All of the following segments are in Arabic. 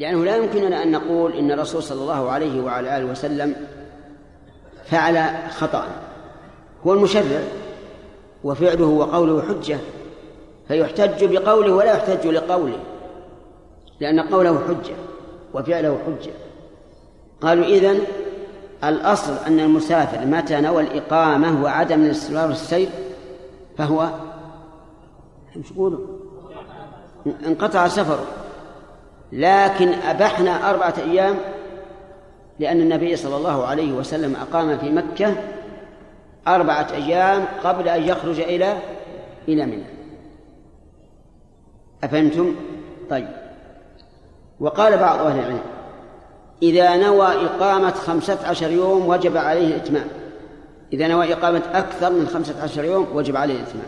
لأنه لا يمكننا أن نقول إن الرسول صلى الله عليه وعلى آله وسلم فعل خطأ. هو المشرع وفعله وقوله حجة فيحتج بقوله ولا يحتج لقوله لأن قوله حجة وفعله حجة. قالوا إذن الأصل أن المسافر متى نوى الإقامة وعدم الاستمرار السير فهو انقطع سفره. لكن أبحنا أربعة أيام لأن النبي صلى الله عليه وسلم أقام في مكة أربعة أيام قبل أن يخرج إلى إلى منى. أفهمتم؟ طيب. وقال بعض أهل العلم إذا نوى إقامة خمسة عشر يوم وجب عليه الإتمام. إذا نوى إقامة أكثر من خمسة عشر يوم وجب عليه الإتمام.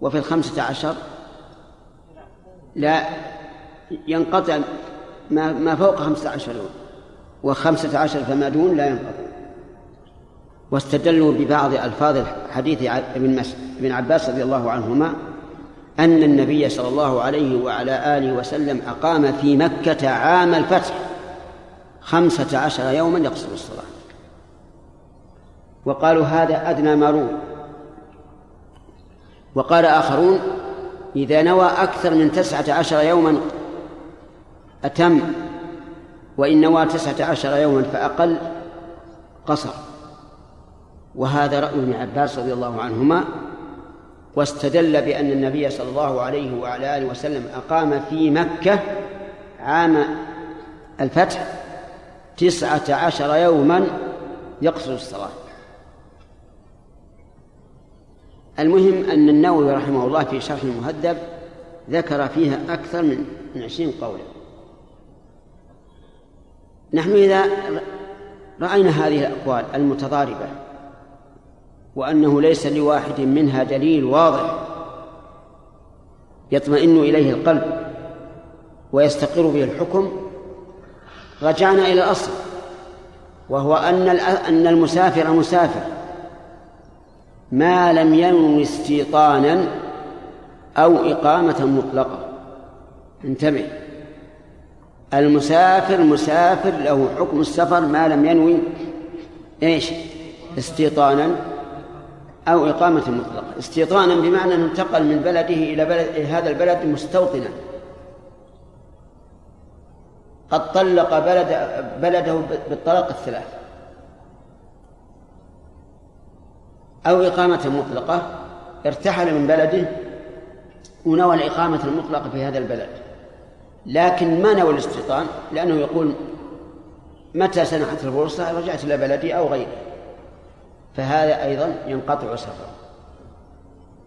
وفي الخمسة عشر؟ لا. ينقطع ما, ما فوق خمسة عشر يوم وخمسة عشر فما دون لا ينقطع. واستدلوا ببعض ألفاظ حديث ابن, ابن عباس رضي الله عنهما أن النبي صلى الله عليه وعلى آله وسلم أقام في مكة عام الفتح خمسة عشر يوما يقصر الصلاة. وقالوا هذا أدنى ما روي وقال آخرون إذا نوى أكثر من تسعة عشر يوما أتم وإن نوى تسعة عشر يوما فأقل قصر. وهذا رأي ابن عباس رضي الله عنهما واستدل بأن النبي صلى الله عليه وعلى آله وسلم أقام في مكة عام الفتح تسعة عشر يوما يقصر الصلاة. المهم أن النووي رحمه الله في شرح المهذب ذكر فيها أكثر من عشرين قولا. نحن إذا رأينا هذه الأقوال المتضاربة وأنه ليس لواحد منها دليل واضح يطمئن إليه القلب ويستقر به الحكم رجعنا إلى الأصل وهو أن أن المسافر مسافر ما لم ينو استيطانا أو إقامة مطلقة. انتبه. المسافر مسافر له حكم السفر ما لم ينوي إيش؟ استيطانا أو إقامة مطلقة. استيطانا بمعنى أنه انتقل من بلده إلى بلد إلى هذا البلد مستوطنا. قد طلق بلد بلده بالطلاق الثلاث. أو إقامة مطلقة ارتحل من بلده ونوى الإقامة المطلقة في هذا البلد. لكن ما نوى الاستيطان؟ لأنه يقول متى سنحت الفرصة رجعت إلى بلدي أو غيره فهذا أيضا ينقطع سفره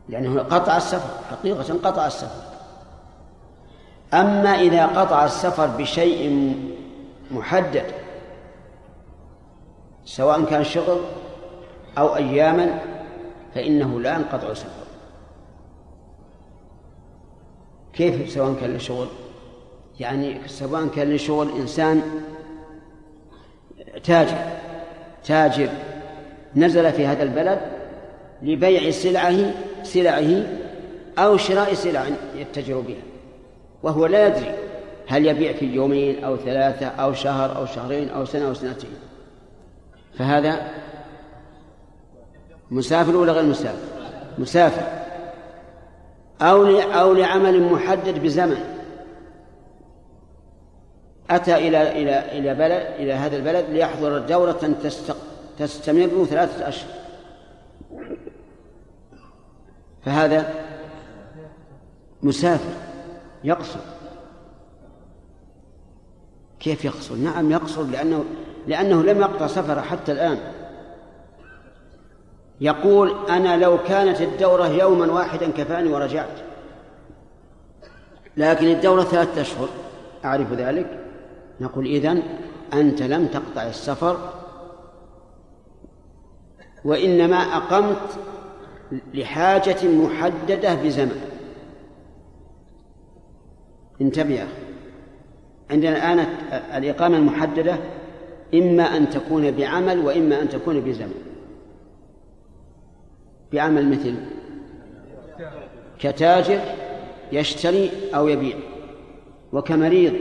لأنه قطع السفر حقيقة قطع السفر. أما إذا قطع السفر بشيء محدد سواء كان شغل أو أياما فإنه لا ينقطع سفره كيف سواء كان لشغل يعني سواء كان لشغل إنسان تاجر تاجر نزل في هذا البلد لبيع سلعه سلعه أو شراء سلع يتجر بها وهو لا يدري هل يبيع في يومين أو ثلاثة أو شهر أو شهرين أو سنة أو سنتين. فهذا مسافر ولا غير مسافر؟ مسافر. أو أو لعمل محدد بزمن. أتى إلى إلى إلى بلد إلى هذا البلد ليحضر دورة تستمر ثلاثة أشهر. فهذا مسافر يقصر. كيف يقصر؟ نعم يقصر لأنه لأنه لم يقطع سفره حتى الآن. يقول أنا لو كانت الدورة يوما واحدا كفاني ورجعت. لكن الدورة ثلاثة أشهر. أعرف ذلك؟ نقول إذن أنت لم تقطع السفر وإنما أقمت لحاجة محددة بزمن. انتبه يا أخي. عندنا الآن الإقامة المحددة إما أن تكون بعمل وإما أن تكون بزمن. بعمل مثل كتاجر يشتري أو يبيع وكمريض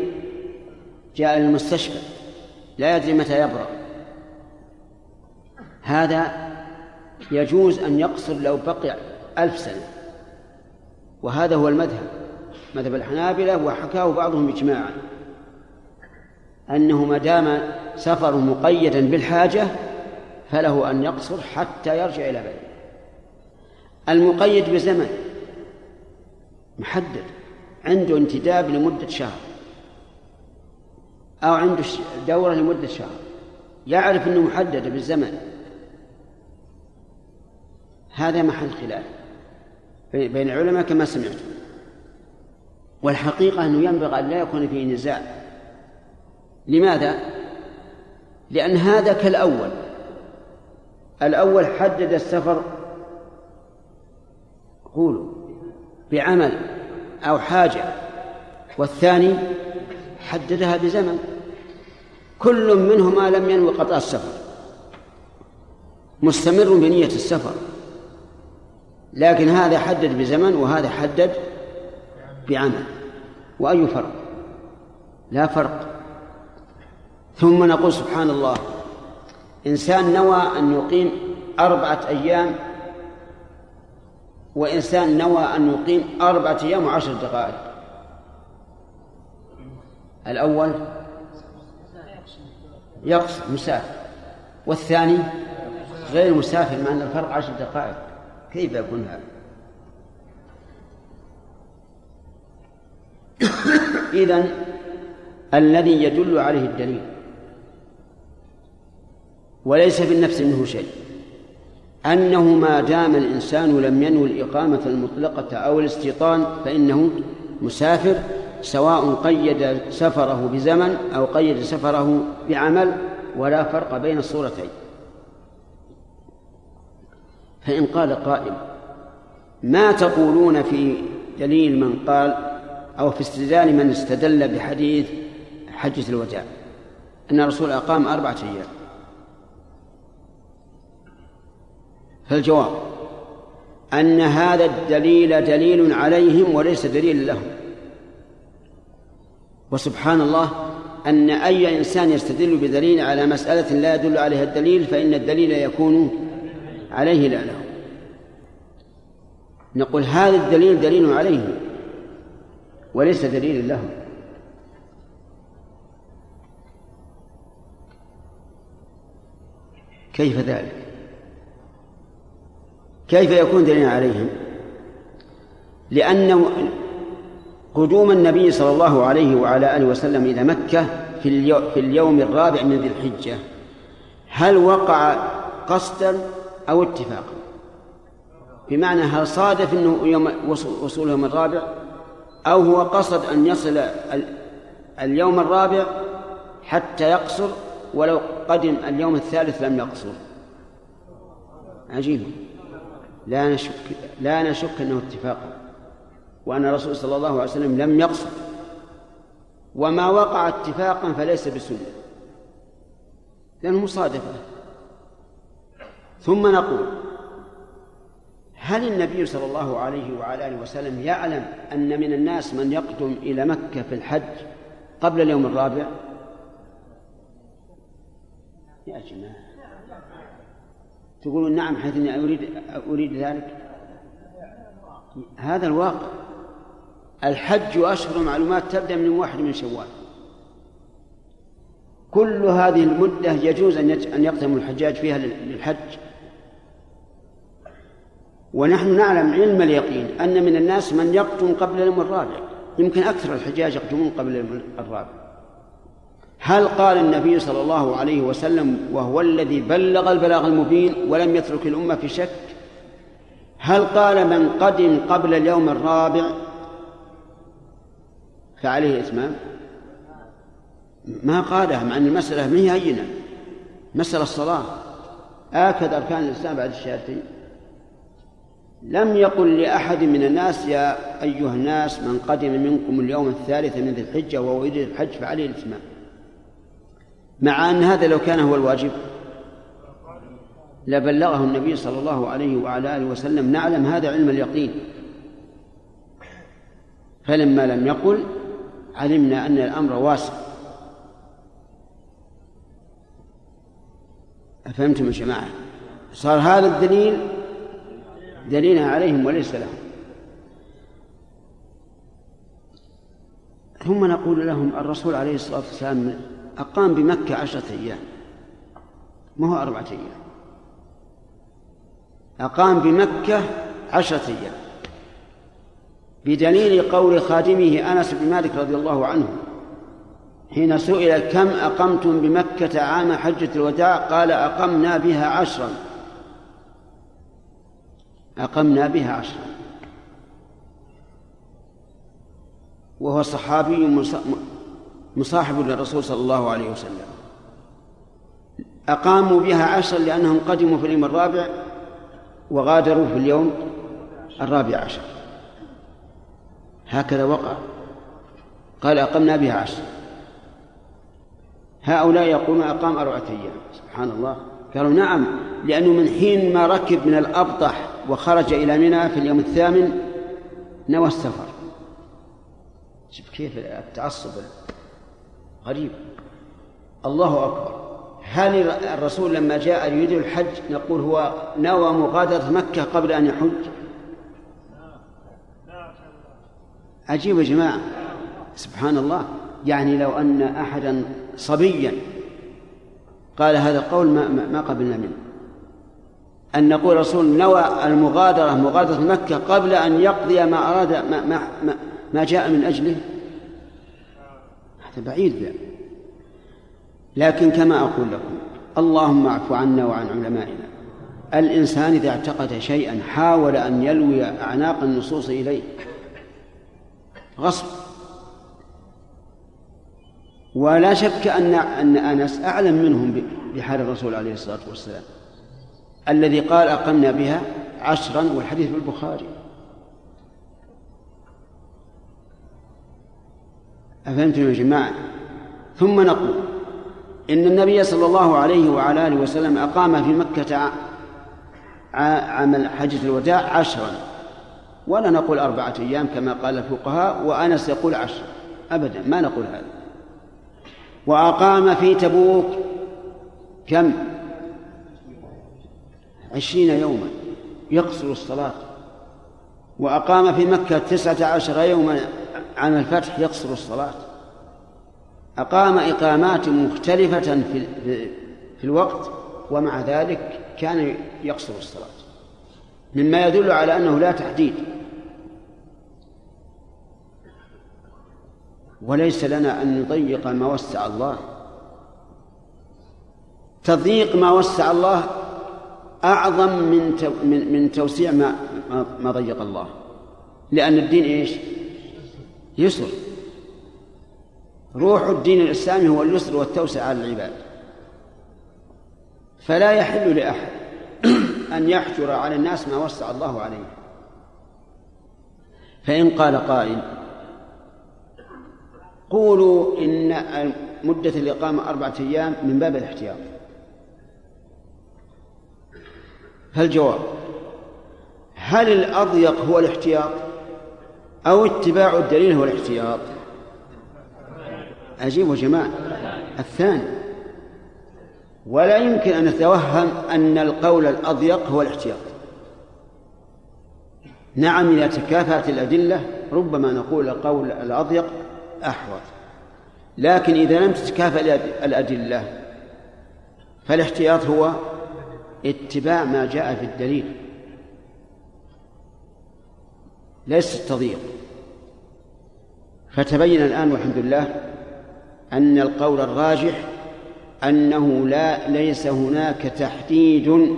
جاء للمستشفى لا يدري متى يبرأ. هذا يجوز أن يقصر لو بقي ألف سنة. وهذا هو المذهب مذهب الحنابلة وحكاه بعضهم إجماعا. أنه ما دام سفر مقيدا بالحاجة فله أن يقصر حتى يرجع إلى بلده المقيد بزمن محدد عنده انتداب لمدة شهر. أو عنده دورة لمدة شهر. يعرف أنه محدد بالزمن. هذا محل خلاف. بين العلماء كما سمعتم. والحقيقة أنه ينبغي أن لا يكون فيه نزاع. لماذا؟ لأن هذا كالأول. الأول حدد السفر. قولوا. بعمل أو حاجة. والثاني حددها بزمن. كل منهما لم ينوي قطع السفر. مستمر بنية السفر. لكن هذا حدد بزمن وهذا حدد بعمل. وأي فرق؟ لا فرق. ثم نقول سبحان الله. إنسان نوى أن يقيم أربعة أيام وإنسان نوى أن يقيم أربعة أيام وعشر دقائق. الأول يقصر مسافر والثاني غير مسافر مع أن الفرق عشر دقائق كيف يكون هذا؟ إذن الذي يدل عليه الدليل وليس في النفس منه شيء أنه ما دام الإنسان لم ينوي الإقامة المطلقة أو الاستيطان فإنه مسافر سواء قيد سفره بزمن أو قيد سفره بعمل ولا فرق بين الصورتين. فإن قال قائل ما تقولون في دليل من قال أو في استدلال من استدل بحديث حجة الوداع؟ أن الرسول أقام أربعة أيام. فالجواب أن هذا الدليل دليل عليهم وليس دليل لهم. وسبحان الله أن أي إنسان يستدل بدليل على مسألة لا يدل عليها الدليل فإن الدليل يكون عليه لا له. نقول هذا الدليل دليل عليه وليس دليل له. كيف ذلك؟ كيف يكون دليلا عليهم؟ لأن قدوم النبي صلى الله عليه وعلى آله وسلم إلى مكة في, في اليوم الرابع من ذي الحجة. هل وقع قصدا أو اتفاقا؟ بمعنى هل صادف أنه يوم وصول يوم الرابع؟ أو هو قصد أن يصل اليوم الرابع حتى يقصر ولو قدم اليوم الثالث لم يقصر؟ عجيب. لا نشك لا نشك أنه اتفاقا. وأن الرسول صلى الله عليه وسلم لم يقصد. وما وقع اتفاقا فليس بسنة. لأنه مصادفة. ثم نقول هل النبي صلى الله عليه وعلى آله وسلم يعلم أن من الناس من يقدم إلى مكة في الحج قبل اليوم الرابع؟ يا جماعة. تقولون نعم حيث أني اريد أريد ذلك؟ هذا الواقع. الحج أشهر معلومات تبدأ من واحد من شوال. كل هذه المدة يجوز أن يقدم الحجاج فيها للحج. ونحن نعلم علم اليقين أن من الناس من يقدم قبل اليوم الرابع. يمكن أكثر الحجاج يقدمون قبل اليوم الرابع. هل قال النبي صلى الله عليه وسلم وهو الذي بلغ البلاغ المبين ولم يترك الأمة في شك؟ هل قال من قدم قبل اليوم الرابع فعليه الإتمام ما قالها مع أن المسألة ما هي هينة. مسألة الصلاة. آكد أركان الإسلام بعد الشهادتين. لم يقل لأحد من الناس يا أيها الناس من قدم منكم اليوم الثالث من ذي الحجة وهو يريد الحج فعليه الإتمام. مع أن هذا لو كان هو الواجب. لبلغه النبي صلى الله عليه وعلى آله وسلم نعلم هذا علم اليقين. فلما لم يقل علمنا أن الأمر واسع. أفهمتم يا جماعة؟ صار هذا الدليل دليلا عليهم وليس لهم. ثم نقول لهم الرسول عليه الصلاة والسلام أقام بمكة عشرة أيام. ما هو أربعة أيام؟ أقام بمكة عشرة أيام. بدليل قول خادمه أنس بن مالك رضي الله عنه حين سئل كم أقمتم بمكة عام حجة الوداع؟ قال أقمنا بها عشرا. أقمنا بها عشرا. وهو صحابي مصاحب للرسول صلى الله عليه وسلم. أقاموا بها عشرا لأنهم قدموا في اليوم الرابع وغادروا في اليوم الرابع عشر. هكذا وقع. قال أقمنا بها عشر. هؤلاء يقولون أقام أربعة أيام. سبحان الله. قالوا نعم لأنه من حين ما ركب من الأبطح وخرج إلى منى في اليوم الثامن نوى السفر. شوف كيف التعصب غريب. الله أكبر. هل الرسول لما جاء يريد الحج نقول هو نوى مغادرة مكة قبل أن يحج؟ عجيب يا جماعة. سبحان الله يعني لو أن أحدا صبيا قال هذا القول ما, ما قبلنا منه. أن نقول الرسول نوى المغادرة مغادرة مكة قبل أن يقضي ما أراد ما, ما, ما, ما جاء من أجله. هذا بعيد بقى. لكن كما أقول لكم اللهم اعف عنا وعن علمائنا. الإنسان إذا اعتقد شيئا حاول أن يلوي أعناق النصوص إليه. غصب. ولا شك أن أن أنس أعلم منهم بحال الرسول عليه الصلاة والسلام الذي قال أقمنا بها عشرا والحديث في البخاري أفهمتم يا جماعة؟ ثم نقول إن النبي صلى الله عليه وعلى آله وسلم أقام في مكة عام حجة الوداع عشرا. ولا نقول أربعة أيام كما قال الفقهاء وأنس يقول عشر. أبدا ما نقول هذا. وأقام في تبوك كم؟ عشرين يوما يقصر الصلاة. وأقام في مكة تسعة عشر يوما عام الفتح يقصر الصلاة. أقام إقامات مختلفة في, في الوقت ومع ذلك كان يقصر الصلاة. مما يدل على أنه لا تحديد. وليس لنا أن نضيق ما وسع الله. تضييق ما وسع الله أعظم من من من توسيع ما ما ضيق الله. لأن الدين إيش؟ يسر. روح الدين الإسلامي هو اليسر والتوسع على العباد. فلا يحل لأحد أن يحجر على الناس ما وسع الله عليه. فإن قال قائل قولوا إن مدة الإقامة أربعة أيام من باب الاحتياط. فالجواب هل الأضيق هو الاحتياط أو اتباع الدليل هو الاحتياط؟ أجيبوا يا جماعة. الثاني. ولا يمكن أن نتوهم أن القول الأضيق هو الاحتياط. نعم إذا تكافأت الأدلة ربما نقول القول الأضيق أحوط. لكن إذا لم تتكافأ الأدلة فالاحتياط هو اتباع ما جاء في الدليل. ليس التضييق. فتبين الآن والحمد لله أن القول الراجح أنه لا ليس هناك تحديد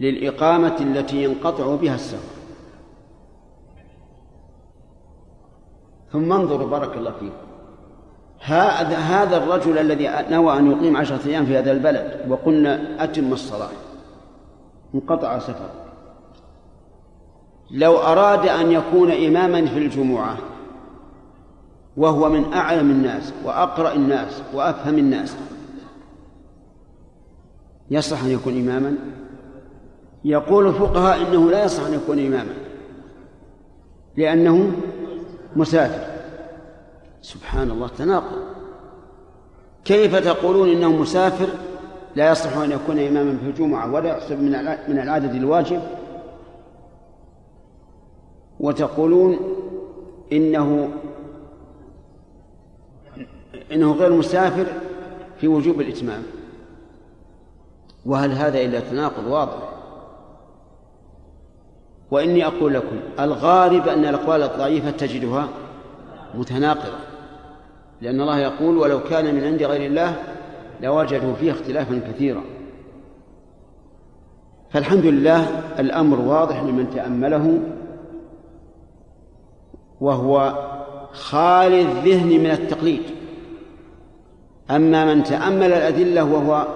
للإقامة التي ينقطع بها السفر. ثم انظروا بارك الله فيكم. هذا هذا الرجل الذي نوى أن يقيم عشرة أيام في هذا البلد وقلنا أتم الصلاة. انقطع سفر لو أراد أن يكون إماما في الجمعة وهو من أعلم الناس وأقرأ الناس وأفهم الناس يصح أن يكون إماما؟ يقول الفقهاء إنه لا يصح أن يكون إماما. لأنه مسافر. سبحان الله تناقض. كيف تقولون إنه مسافر؟ لا يصلح أن يكون إماما في الجمعة ولا يحسب من من العدد الواجب. وتقولون إنه إنه غير مسافر في وجوب الإتمام. وهل هذا إلا تناقض واضح؟ وإني أقول لكم الغالب أن الأقوال الضعيفة تجدها متناقضة لأن الله يقول ولو كان من عند غير الله لوجدوا فيه اختلافا كثيرا. فالحمد لله الأمر واضح لمن تأمله وهو خالي الذهن من التقليد. أما من تأمل الأدلة وهو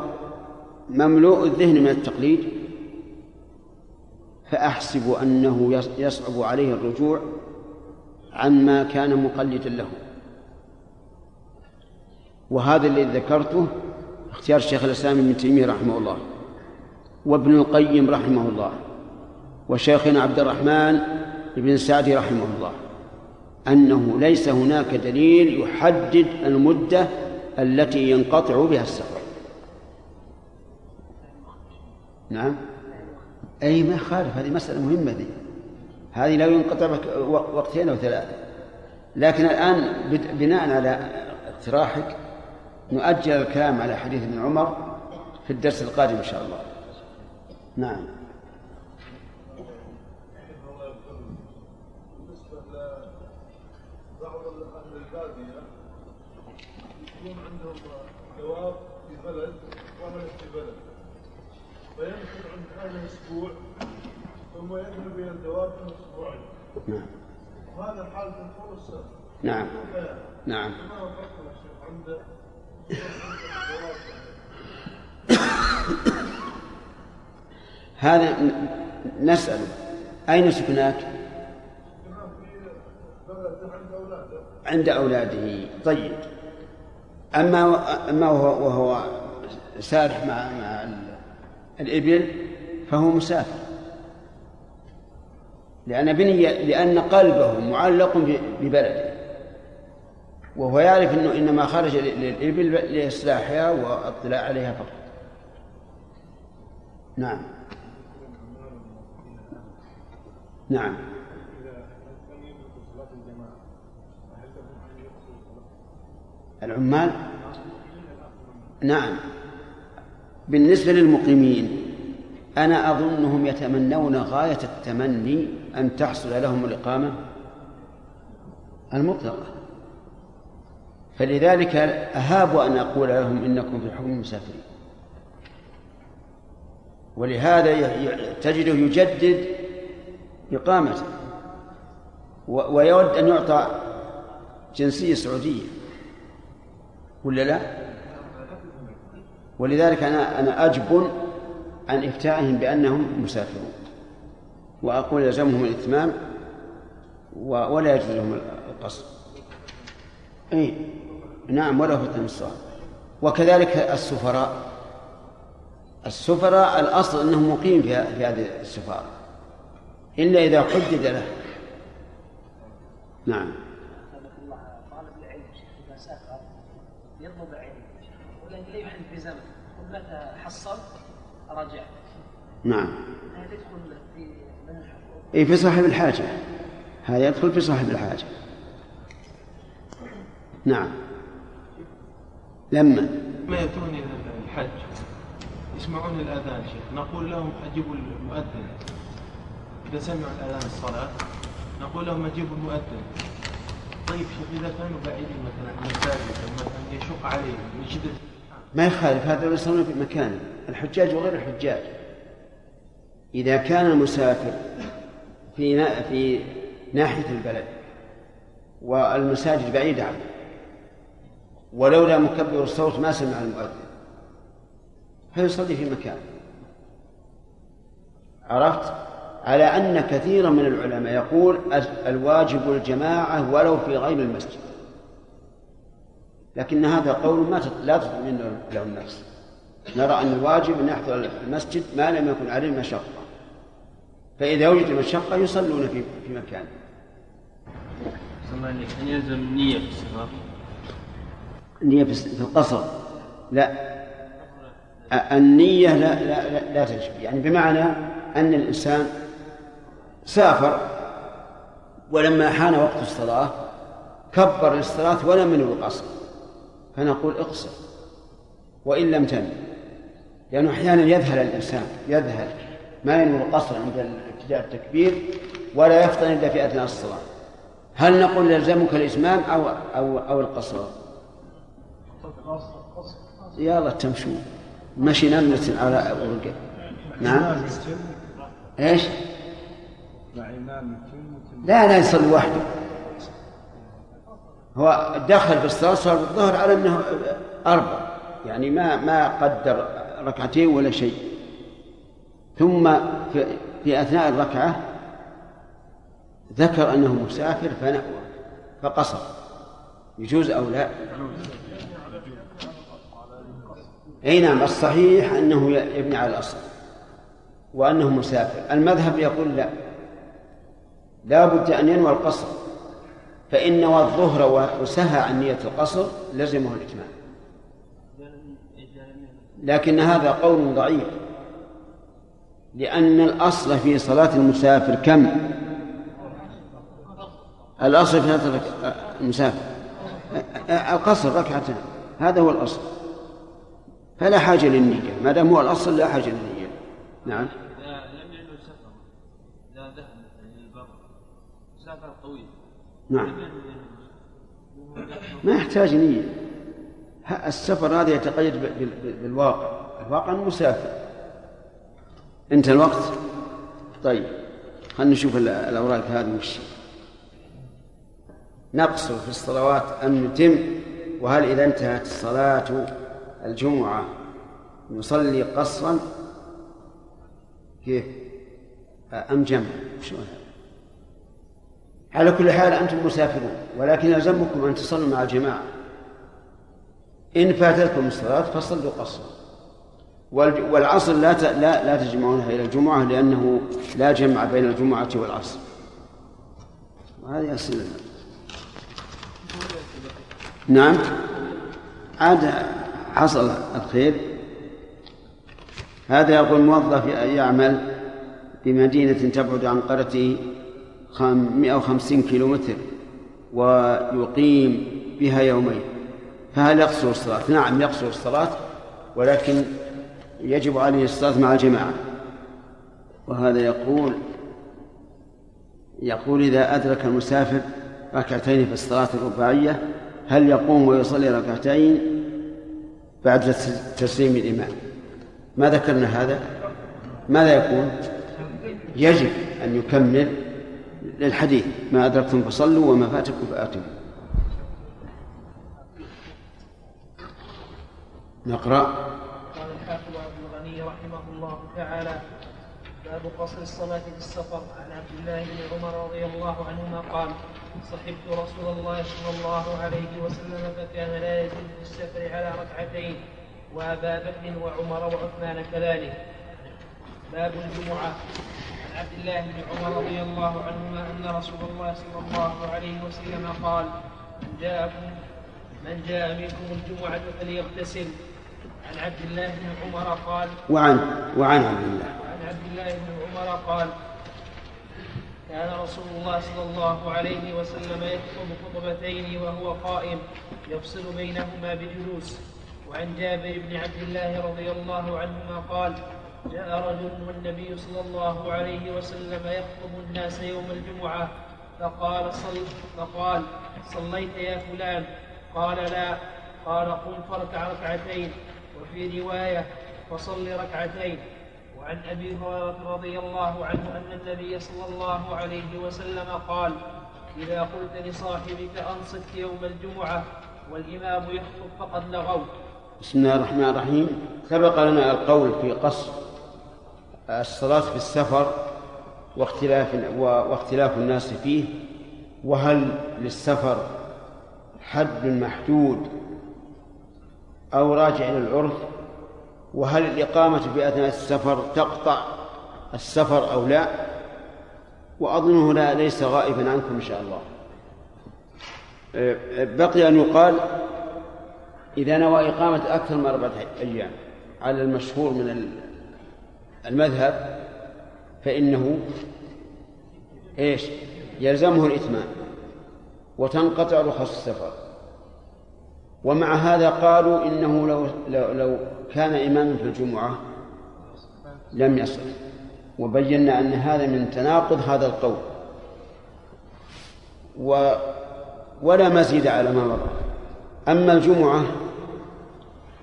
مملوء الذهن من التقليد فأحسب أنه يصعب عليه الرجوع عما كان مقلدا له. وهذا الذي ذكرته اختيار الشيخ الإسلام ابن تيمية رحمه الله وابن القيم رحمه الله وشيخنا عبد الرحمن بن سعدي رحمه الله أنه ليس هناك دليل يحدد المدة التي ينقطع بها السفر. نعم. أي ما خالف هذه مسألة مهمة دي. هذه لا ينقطع وقتين أو ثلاثة. لكن الآن بناء على اقتراحك نؤجل الكلام على حديث ابن عمر في الدرس القادم إن شاء الله. نعم. أسبوع ثم يذهب إلى الدواب من أسبوعين نعم. وهذا الحال في طول السنة. نعم. نعم. عند هذا نسأل. أين سكناك؟ عند أولاده. طيب. أما أما وهو, وهو سارح مع مع الإبل؟ فهو مسافر. لأن بني لأن قلبه معلق ببلده. وهو يعرف أنه إنما خرج للإبل لإصلاحها والاطلاع عليها فقط. نعم. نعم. العمال؟ نعم. بالنسبة للمقيمين. أنا أظنهم يتمنون غاية التمني أن تحصل لهم الإقامة المطلقة فلذلك أهاب أن أقول لهم إنكم في حكم المسافرين ولهذا تجده يجدد إقامته ويود أن يعطى جنسية سعودية ولا لا؟ ولذلك أنا أنا أجبن عن إفتائهم بأنهم مسافرون. وأقول يلزمهم الإتمام ولا يجوز لهم القصر أي نعم ولا فتن الصلاة وكذلك السفراء. السفراء الأصل أنه مقيم في هذه السفارة. إلا إذا حدد له. نعم. طالب العلم يطلب علم. ولكن لا في زمن متى حصل؟ رجع نعم. يدخل في اي في صاحب الحاجة. هذا يدخل في صاحب الحاجة. نعم. لما؟ ما يأتون إلى الحج. يسمعون الأذان شيخ. نقول لهم أجيبوا المؤذن. إذا سمعوا الأذان الصلاة نقول لهم أجيبوا المؤذن. طيب شيخ إذا كانوا بعيدين مثلا عن المساجد مثلا يشق عليهم من شدة ما يخالف هذا يصلون في مكانه الحجاج وغير الحجاج. إذا كان المسافر في في ناحية البلد والمساجد بعيدة عنه ولولا مكبر الصوت ما سمع المؤذن فيصلي في مكان. عرفت؟ على أن كثيرا من العلماء يقول الواجب الجماعة ولو في غير المسجد. لكن هذا قول ما لا تطمئن له النفس. نرى أن الواجب أن يحضر المسجد ما لم يكن عليه مشقة. فإذا وجد مشقة يصلون في في مكان. أن يلزم النية في السفر؟ النية في القصر. لا. النية لا لا لا, لا تجب. يعني بمعنى أن الإنسان سافر ولما حان وقت الصلاة كبر للصلاة ولم ينوي القصر. فنقول اقصر. وإن لم تنوي لأنه أحيانا يذهل الإنسان يذهل. ما ينوي القصر عند ابتداء التكبير ولا يفطن إلا في أثناء الصلاة. هل نقول يلزمك الإتمام أو أو أو القصر؟ يلا تمشون مشي نملة على ورقة نعم. إيش؟ لا لا يصلي وحده. هو دخل في الصلاة صار الظهر على أنه أربع. يعني ما ما قدر ركعتين ولا شيء. ثم في, في أثناء الركعة ذكر أنه مسافر فقصر. يجوز أو لا؟ أي نعم الصحيح أنه يبني على الأصل وأنه مسافر. المذهب يقول لا. لا بد أن ينوى القصر. فإن نوى الظهر وسهى عن نية القصر لزمه الإتمام لكن هذا قول ضعيف لأن الأصل في صلاة المسافر كم؟ الأصل في صلاة المسافر القصر ركعتان هذا هو الأصل. فلا حاجة للنية ما دام هو الأصل لا حاجة للنية. نعم. نعم. ما يحتاج نية. السفر هذا يتقيد بالواقع. الواقع مسافر. انتهى الوقت؟ طيب. خلينا نشوف الأوراق هذه وش نقصر في الصلوات أم نتم؟ وهل إذا انتهت الصلاة الجمعة نصلي قصرا؟ كيف؟ أم جمع؟ شو على كل حال أنتم مسافرون ولكن يلزمكم أن تصلوا مع الجماعة. إن فاتتكم الصلاة فصلوا قصرا. والعصر لا لا لا تجمعونها إلى الجمعة لأنه لا جمع بين الجمعة والعصر. وهذه أسئلة. نعم. عاد حصل الخير. هذا يقول موظف يعمل بمدينة تبعد عن قريته. 150 كيلو متر ويقيم بها يومين فهل يقصر الصلاة؟ نعم يقصر الصلاة ولكن يجب عليه الصلاة مع الجماعة. وهذا يقول يقول إذا أدرك المسافر ركعتين في الصلاة الرباعية هل يقوم ويصلي ركعتين بعد تسليم الإمام؟ ما ذكرنا هذا؟ ماذا يكون يجب أن يكمل للحديث ما أدركتم فصلوا وما فاتكم فآتوا. نقرأ. قال الحافظ عبد الغني رحمه الله تعالى باب قصر الصلاة في السفر. عن عبد الله بن عمر رضي الله عنهما قال صحبت رسول الله صلى الله عليه وسلم فكان لا يزيد في السفر على ركعتين وأبا بكر وعمر وعثمان كذلك. باب الجمعة. عبد الله بن عمر رضي الله عنهما أن رسول الله صلى الله عليه وسلم قال من جاءكم من جاء منكم الجمعة فليغتسل. عن عبد الله بن عمر قال وعن وعن عبد الله. عن عبد الله بن عمر قال كان رسول الله صلى الله عليه وسلم يخطب خطبتين وهو قائم يفصل بينهما بجلوس. وعن جابر بن عبد الله رضي الله عنهما قال جاء رجل والنبي صلى الله عليه وسلم يخطب الناس يوم الجمعة فقال صل فقال صليت يا فلان. قال لا. قال قم فاركع ركعتين وفي رواية فصل ركعتين. وعن أبي هريرة رضي الله عنه أن النبي صلى الله عليه وسلم قال إذا قلت لصاحبك أنصت يوم الجمعة والإمام يخطب فقد لغوت. بسم الله الرحمن الرحيم. سبق لنا القول في قصر. الصلاة في السفر واختلاف واختلاف الناس فيه وهل للسفر حد محدود أو راجع إلى العرف؟ وهل الإقامة في أثناء السفر تقطع السفر أو لا؟ وأظنه لا ليس غائبا عنكم إن شاء الله. بقي أن يقال إذا نوى إقامة أكثر من أربعة أيام على المشهور من المذهب فإنه إيش؟ يلزمه الإتمام وتنقطع رخص السفر. ومع هذا قالوا إنه لو, لو, لو كان إماما في الجمعة لم يصل وبينا أن هذا من تناقض هذا القول. و ولا مزيد على ما مر أما الجمعة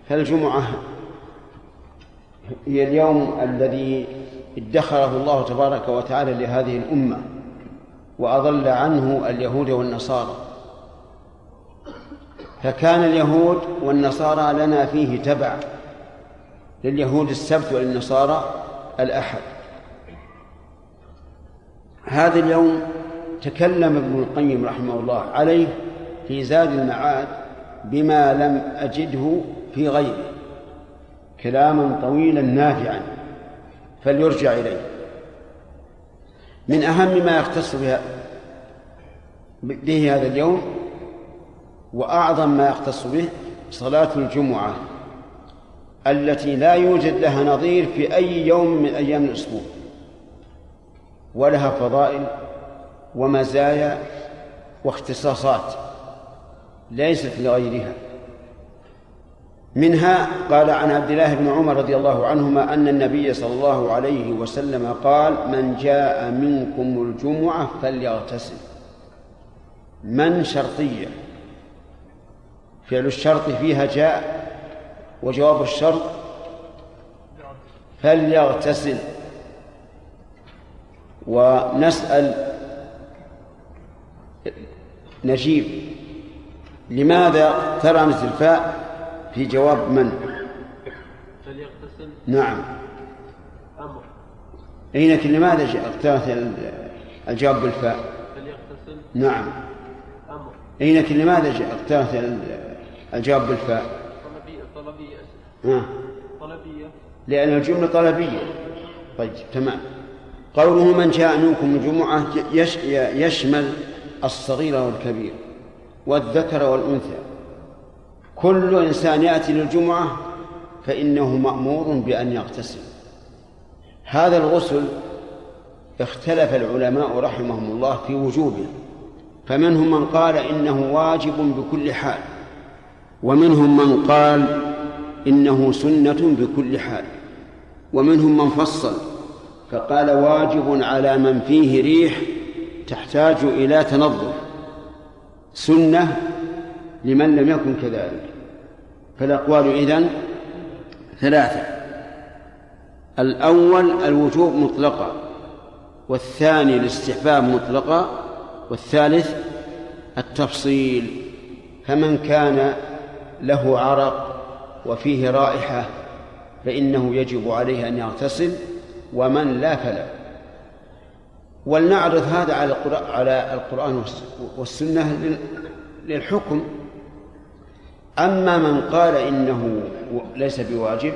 فالجمعة هي اليوم الذي ادخره الله تبارك وتعالى لهذه الأمة وأضل عنه اليهود والنصارى. فكان اليهود والنصارى لنا فيه تبع لليهود السبت وللنصارى الأحد. هذا اليوم تكلم ابن القيم رحمه الله عليه في زاد المعاد بما لم أجده في غيره. كلاما طويلا نافعا فليرجع إليه. من أهم ما يختص بها به هذا اليوم وأعظم ما يختص به صلاة الجمعة التي لا يوجد لها نظير في أي يوم من أيام الأسبوع. ولها فضائل ومزايا واختصاصات ليست لغيرها. منها قال عن عبد الله بن عمر رضي الله عنهما أن النبي صلى الله عليه وسلم قال من جاء منكم الجمعة فليغتسل. من شرطية؟ فعل الشرط فيها جاء وجواب الشرط فليغتسل. ونسأل نجيب لماذا ترمز الفاء؟ في جواب من؟ فليغتسل. نعم. أمر. أي لكن لماذا اخترت الجواب بالفاء؟ فليغتسل. نعم. أمر. أي لكن لماذا اخترت الجواب بالفاء؟ طلبية طلبية ها. طلبية لأن الجملة طلبية. طيب تمام. قوله من جاء منكم الجمعة يش يشمل الصغير والكبير والذكر والأنثى. كل إنسان يأتي للجمعة فإنه مأمور بأن يغتسل. هذا الغسل اختلف العلماء رحمهم الله في وجوبه فمنهم من قال إنه واجب بكل حال ومنهم من قال إنه سنة بكل حال ومنهم من فصل فقال واجب على من فيه ريح تحتاج إلى تنظف. سنة لمن لم يكن كذلك. فالأقوال إذن ثلاثة. الأول الوجوب مطلقا والثاني الاستحباب مطلقا والثالث التفصيل. فمن كان له عرق وفيه رائحة فإنه يجب عليه أن يغتسل ومن لا فلا. ولنعرض هذا على القرآن, على القرآن والسنة للحكم. أما من قال إنه ليس بواجب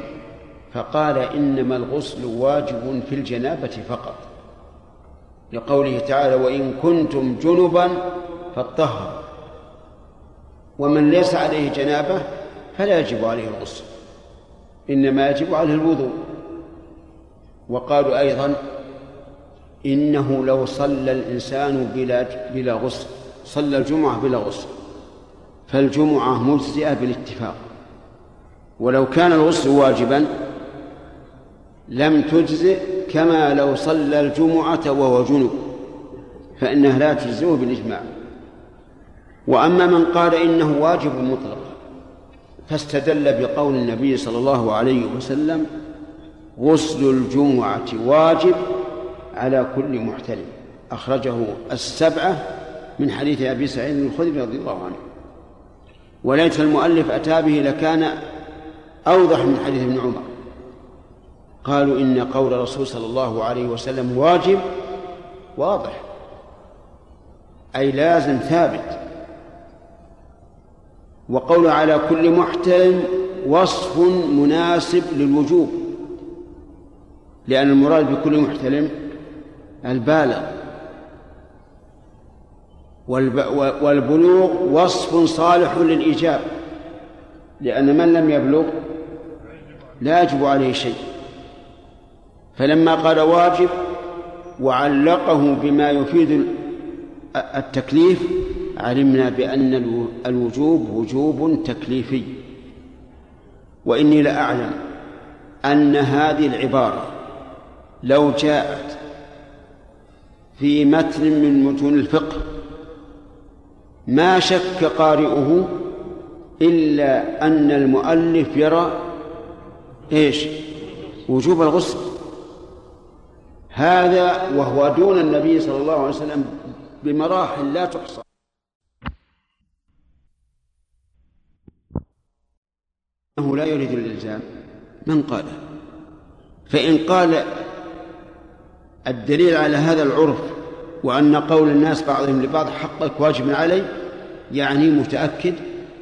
فقال إنما الغسل واجب في الجنابة فقط لقوله تعالى وإن كنتم جنبا فاطهروا ومن ليس عليه جنابة فلا يجب عليه الغسل إنما يجب عليه الوضوء. وقالوا أيضا إنه لو صلى الإنسان بلا بلا غسل صلى الجمعة بلا غسل فالجمعة مجزئة بالاتفاق. ولو كان الغسل واجبا لم تجزئ كما لو صلى الجمعة وهو جنب فإنها لا تجزئه بالإجماع. وأما من قال إنه واجب مطلق فاستدل بقول النبي صلى الله عليه وسلم غسل الجمعة واجب على كل محتلم أخرجه السبعة من حديث أبي سعيد الخدري رضي الله عنه. وليت المؤلف أتى به لكان أوضح من حديث ابن عمر. قالوا إن قول الرسول صلى الله عليه وسلم واجب واضح. أي لازم ثابت. وقول على كل محتلم وصف مناسب للوجوب لأن المراد بكل محتلم البالغ. والبلوغ وصف صالح للإيجاب لأن من لم يبلغ لا يجب عليه شيء. فلما قال واجب وعلقه بما يفيد التكليف علمنا بأن الوجوب وجوب تكليفي. وإني لأعلم أن هذه العبارة لو جاءت في متن من متون الفقه ما شك قارئه إلا أن المؤلف يرى إيش؟ وجوب الغسل. هذا وهو دون النبي صلى الله عليه وسلم بمراحل لا تحصى. أنه لا يريد الإلزام. من قاله فإن قال الدليل على هذا العرف وأن قول الناس بعضهم لبعض حقك واجب علي يعني متأكد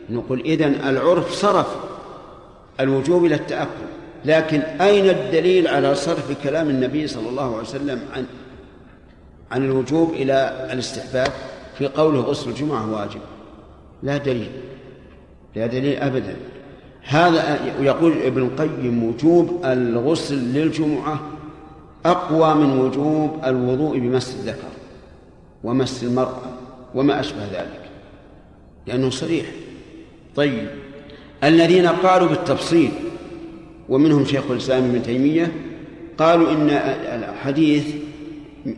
نقول إذن العرف صرف الوجوب إلى التأكد. لكن أين الدليل على صرف كلام النبي صلى الله عليه وسلم عن عن الوجوب إلى الاستحباب؟ في قوله غسل الجمعة واجب. لا دليل. لا دليل أبدا. هذا يقول ابن القيم وجوب الغسل للجمعة أقوى من وجوب الوضوء بمس الذكر. ومس المرأة وما أشبه ذلك لأنه صريح. طيب الذين قالوا بالتفصيل ومنهم شيخ الإسلام ابن تيمية قالوا إن الحديث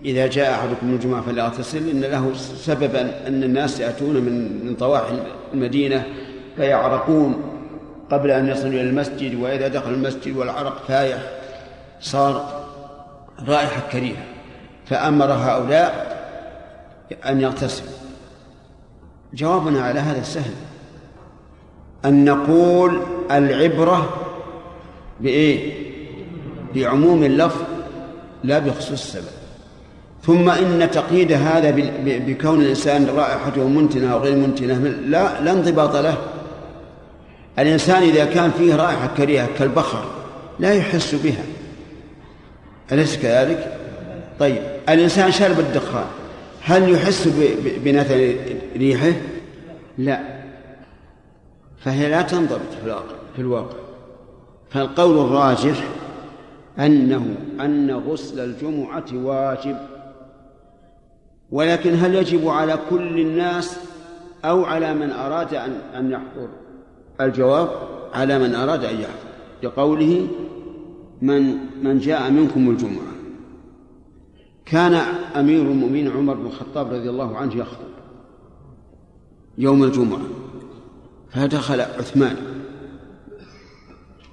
إذا جاء أحدكم الجمعة فليغتسل إن له سببا أن الناس يأتون من من طواحي المدينة فيعرقون قبل أن يصلوا إلى المسجد وإذا دخل المسجد والعرق فايح صار رائحة كريهة. فأمر هؤلاء أن يغتسلوا جوابنا على هذا سهل أن نقول العبرة بإيه؟ بعموم اللفظ لا بخصوص السبب. ثم إن تقييد هذا بكون الإنسان رائحته منتنة أو غير منتنة لا لا انضباط له. الإنسان إذا كان فيه رائحة كريهة كالبخر لا يحس بها. أليس كذلك؟ طيب. الإنسان شرب الدخان. هل يحس بنتن ريحه؟ لا. فهي لا تنضبط في الواقع في الواقع. فالقول الراجح أنه أن غسل الجمعة واجب. ولكن هل يجب على كل الناس أو على من أراد أن أن يحضر؟ الجواب على من أراد أن يحضر. لقوله من من جاء منكم الجمعة. كان أمير المؤمنين عمر بن الخطاب رضي الله عنه يخطب يوم الجمعة فدخل عثمان.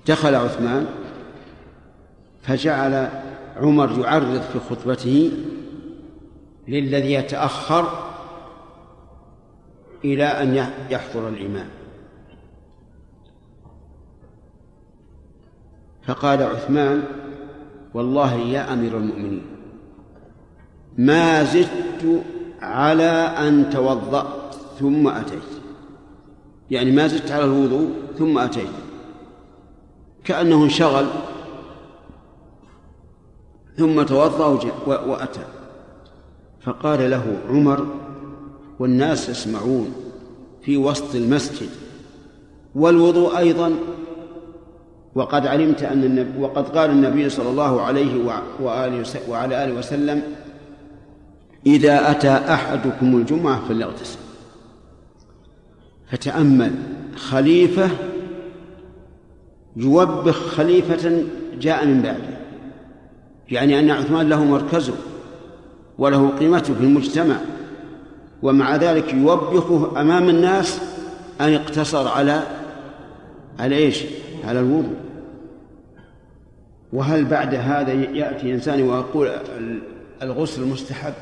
دخل عثمان فجعل عمر يعرض في خطبته للذي يتأخر إلى أن يحضر الإمام. فقال عثمان والله يا أمير المؤمنين ما زدت على أن توضأت ثم أتيت. يعني ما زدت على الوضوء ثم أتيت. كأنه انشغل ثم توضأ وأتى. فقال له عمر والناس يسمعون في وسط المسجد والوضوء أيضا. وقد علمت أن النبي وقد قال النبي صلى الله عليه وآله وعلى آله وسلم إذا أتى أحدكم الجمعة فليغتسل. فتأمل خليفة يوبخ خليفة جاء من بعده. يعني أن عثمان له مركزه وله قيمته في المجتمع ومع ذلك يوبخه أمام الناس أن اقتصر على على إيش؟ على الوضوء. وهل بعد هذا يأتي إنسان ويقول الغسل مستحب؟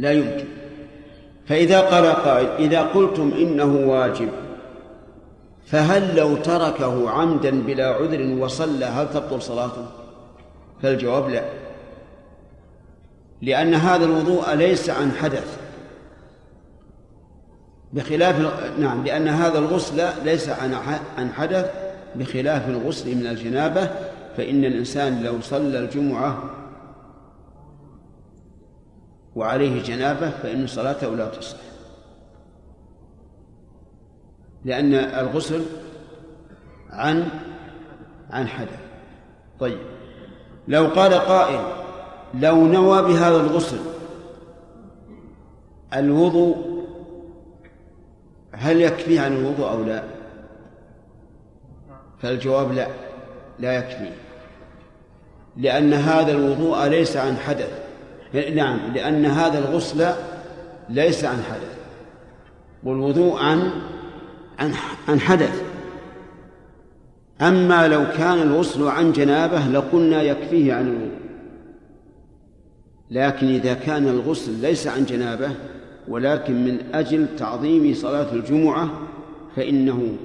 لا يمكن. فإذا قال قائل إذا قلتم إنه واجب فهل لو تركه عمدا بلا عذر وصلى هل تبطل صلاته؟ فالجواب لا. لأن هذا الوضوء ليس عن حدث. بخلاف نعم لأن هذا الغسل ليس عن عن حدث بخلاف الغسل من وعليه جنابة فإن صلاته لا تصح لأن الغسل عن عن حدث. طيب. لو قال قائل لو نوى بهذا الغسل الوضوء هل يكفي عن الوضوء أو لا؟ فالجواب لا لا يكفي. لأن هذا الوضوء ليس عن حدث. نعم لأن هذا الغسل ليس عن حدث والوضوء عن عن عن حدث. أما لو كان الغسل عن جنابة لقلنا يكفيه عن الوضوء. لكن إذا كان الغسل ليس عن جنابة ولكن من أجل تعظيم صلاة الجمعة فإنه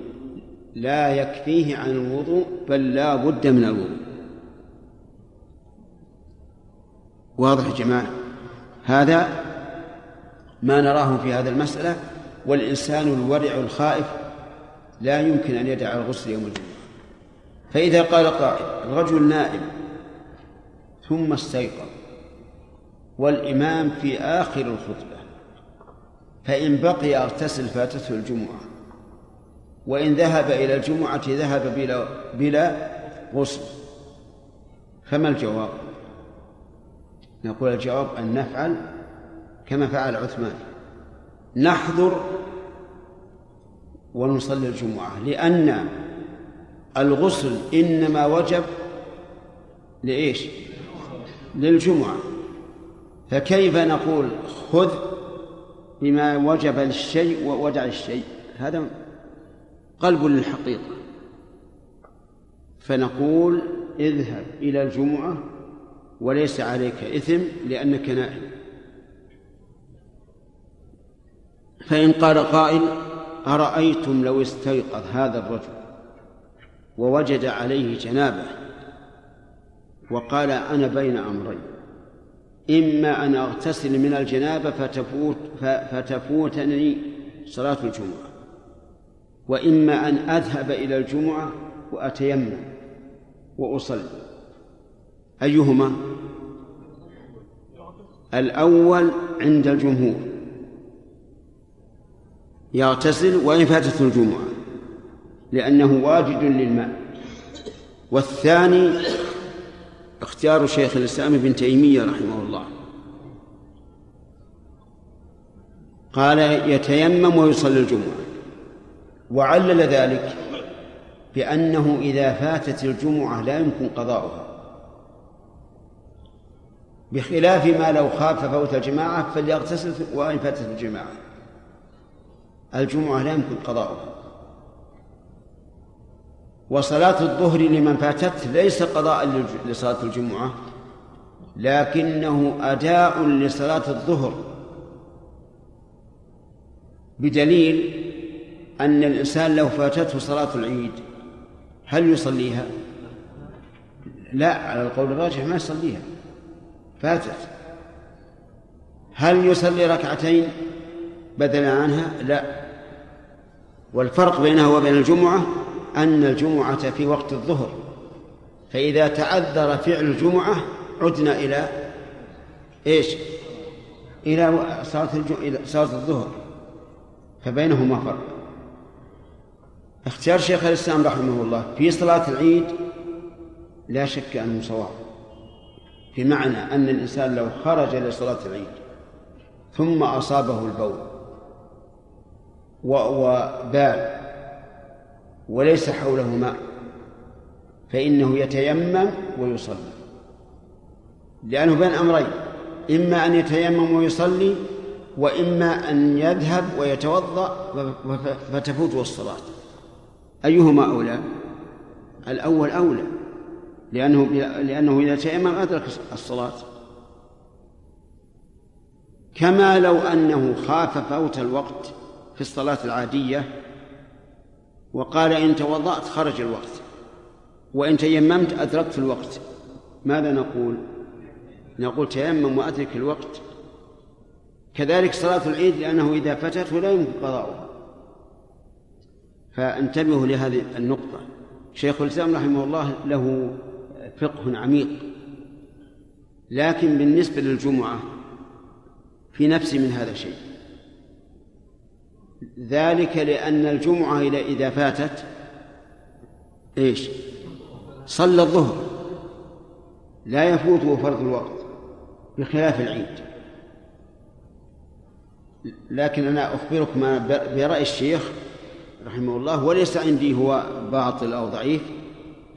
لا يكفيه عن الوضوء بل لا بد من الوضوء. واضح يا جماعة هذا ما نراه في هذا المسألة والإنسان الورع الخائف لا يمكن أن يدع الغسل يوم الجمعة فإذا قال قائل الرجل نائم ثم استيقظ والإمام في آخر الخطبة فإن بقي أغتسل فاتته الجمعة وإن ذهب إلى الجمعة ذهب بلا بلا غسل فما الجواب؟ نقول الجواب أن نفعل كما فعل عثمان. نحضر ونصلي الجمعة لأن الغسل إنما وجب لإيش؟ للجمعة. فكيف نقول خذ بما وجب للشيء ودع الشيء؟ هذا قلب للحقيقة. فنقول اذهب إلى الجمعة وليس عليك إثم لأنك نائم. فإن قال قائل أرأيتم لو استيقظ هذا الرجل ووجد عليه جنابة وقال أنا بين أمرين إما أن أغتسل من الجنابة فتفوت فتفوتني صلاة الجمعة وإما أن أذهب إلى الجمعة وأتيمم وأصلي. أيهما؟ الأول عند الجمهور. يغتسل وإن فاتته الجمعة لأنه واجد للماء. والثاني اختيار شيخ الإسلام ابن تيمية رحمه الله. قال يتيمم ويصلي الجمعة. وعلل ذلك بأنه إذا فاتت الجمعة لا يمكن قضاؤها. بخلاف ما لو خاف فوت الجماعة فليغتسل وإن فاتت الجماعة. الجمعة لا يمكن قضاؤها. وصلاة الظهر لمن فاتته ليس قضاء لصلاة الجمعة لكنه أداء لصلاة الظهر. بدليل أن الإنسان لو فاتته صلاة العيد هل يصليها؟ لا على القول الراجح ما يصليها. فاتت. هل يصلي ركعتين بدلا عنها؟ لا. والفرق بينها وبين الجمعة أن الجمعة في وقت الظهر. فإذا تعذر فعل الجمعة عدنا إلى إيش؟ إلى صلاة صلاة الظهر. فبينهما فرق. اختيار شيخ الإسلام رحمه الله في صلاة العيد لا شك أنه صواب. بمعنى أن الإنسان لو خرج لصلاة العيد ثم أصابه البول وبال وليس حوله ماء فإنه يتيمم ويصلي. لأنه بين أمرين إما أن يتيمم ويصلي وإما أن يذهب ويتوضأ فتفوته الصلاة أيهما أولى؟ الأول أولى. لأنه لأنه إذا تيمم أدرك الصلاة. كما لو أنه خاف فوت الوقت في الصلاة العادية وقال إن توضأت خرج الوقت وإن تيممت أدركت الوقت ماذا نقول؟ نقول تيمم وأدرك الوقت. كذلك صلاة العيد لأنه إذا فتته لا يمكن قضاؤها. فانتبهوا لهذه النقطة. شيخ الإسلام رحمه الله له فقه عميق. لكن بالنسبة للجمعة في نفسي من هذا الشيء. ذلك لأن الجمعة إذا فاتت إيش؟ صلى الظهر. لا يفوته فرض الوقت بخلاف العيد. لكن أنا أخبركم برأي الشيخ رحمه الله وليس عندي هو باطل أو ضعيف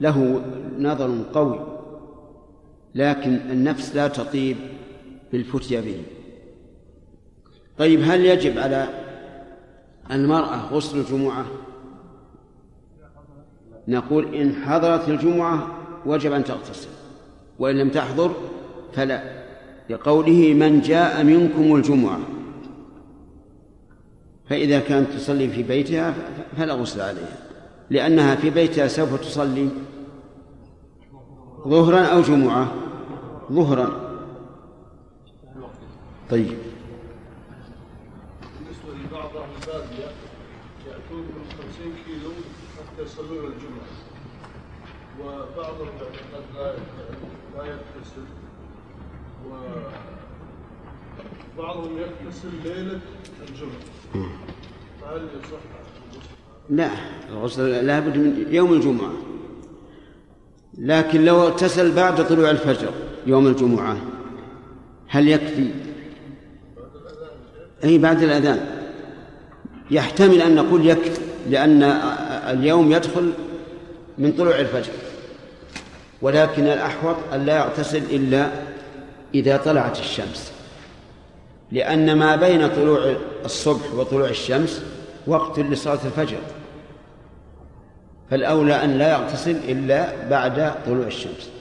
له نظر قوي لكن النفس لا تطيب بالفتيا به. طيب هل يجب على المرأة غسل الجمعة؟ نقول إن حضرت الجمعة وجب أن تغتسل وإن لم تحضر فلا. لقوله من جاء منكم الجمعة فإذا كانت تصلي في بيتها فلا غسل عليها لأنها في بيتها سوف تصلي ظهرا أو جمعة؟ ظهرا. طيب. بالنسبة لبعض أهل البادية يأتون من خمسين كيلو حتى يصلون الجمعة. وبعضهم قد لا لا يغتسل. وبعضهم يغتسل ليلة الجمعة. فهل يصح لا الغسل لابد من يوم الجمعة. لكن لو اغتسل بعد طلوع الفجر يوم الجمعة هل يكفي؟ أي بعد الأذان. يحتمل أن نقول يكفي لأن اليوم يدخل من طلوع الفجر. ولكن الأحوط أن لا يغتسل إلا إذا طلعت الشمس. لأن ما بين طلوع الصبح وطلوع الشمس وقت لصلاة الفجر. فالأولى أن لا يغتسل إلا بعد طلوع الشمس.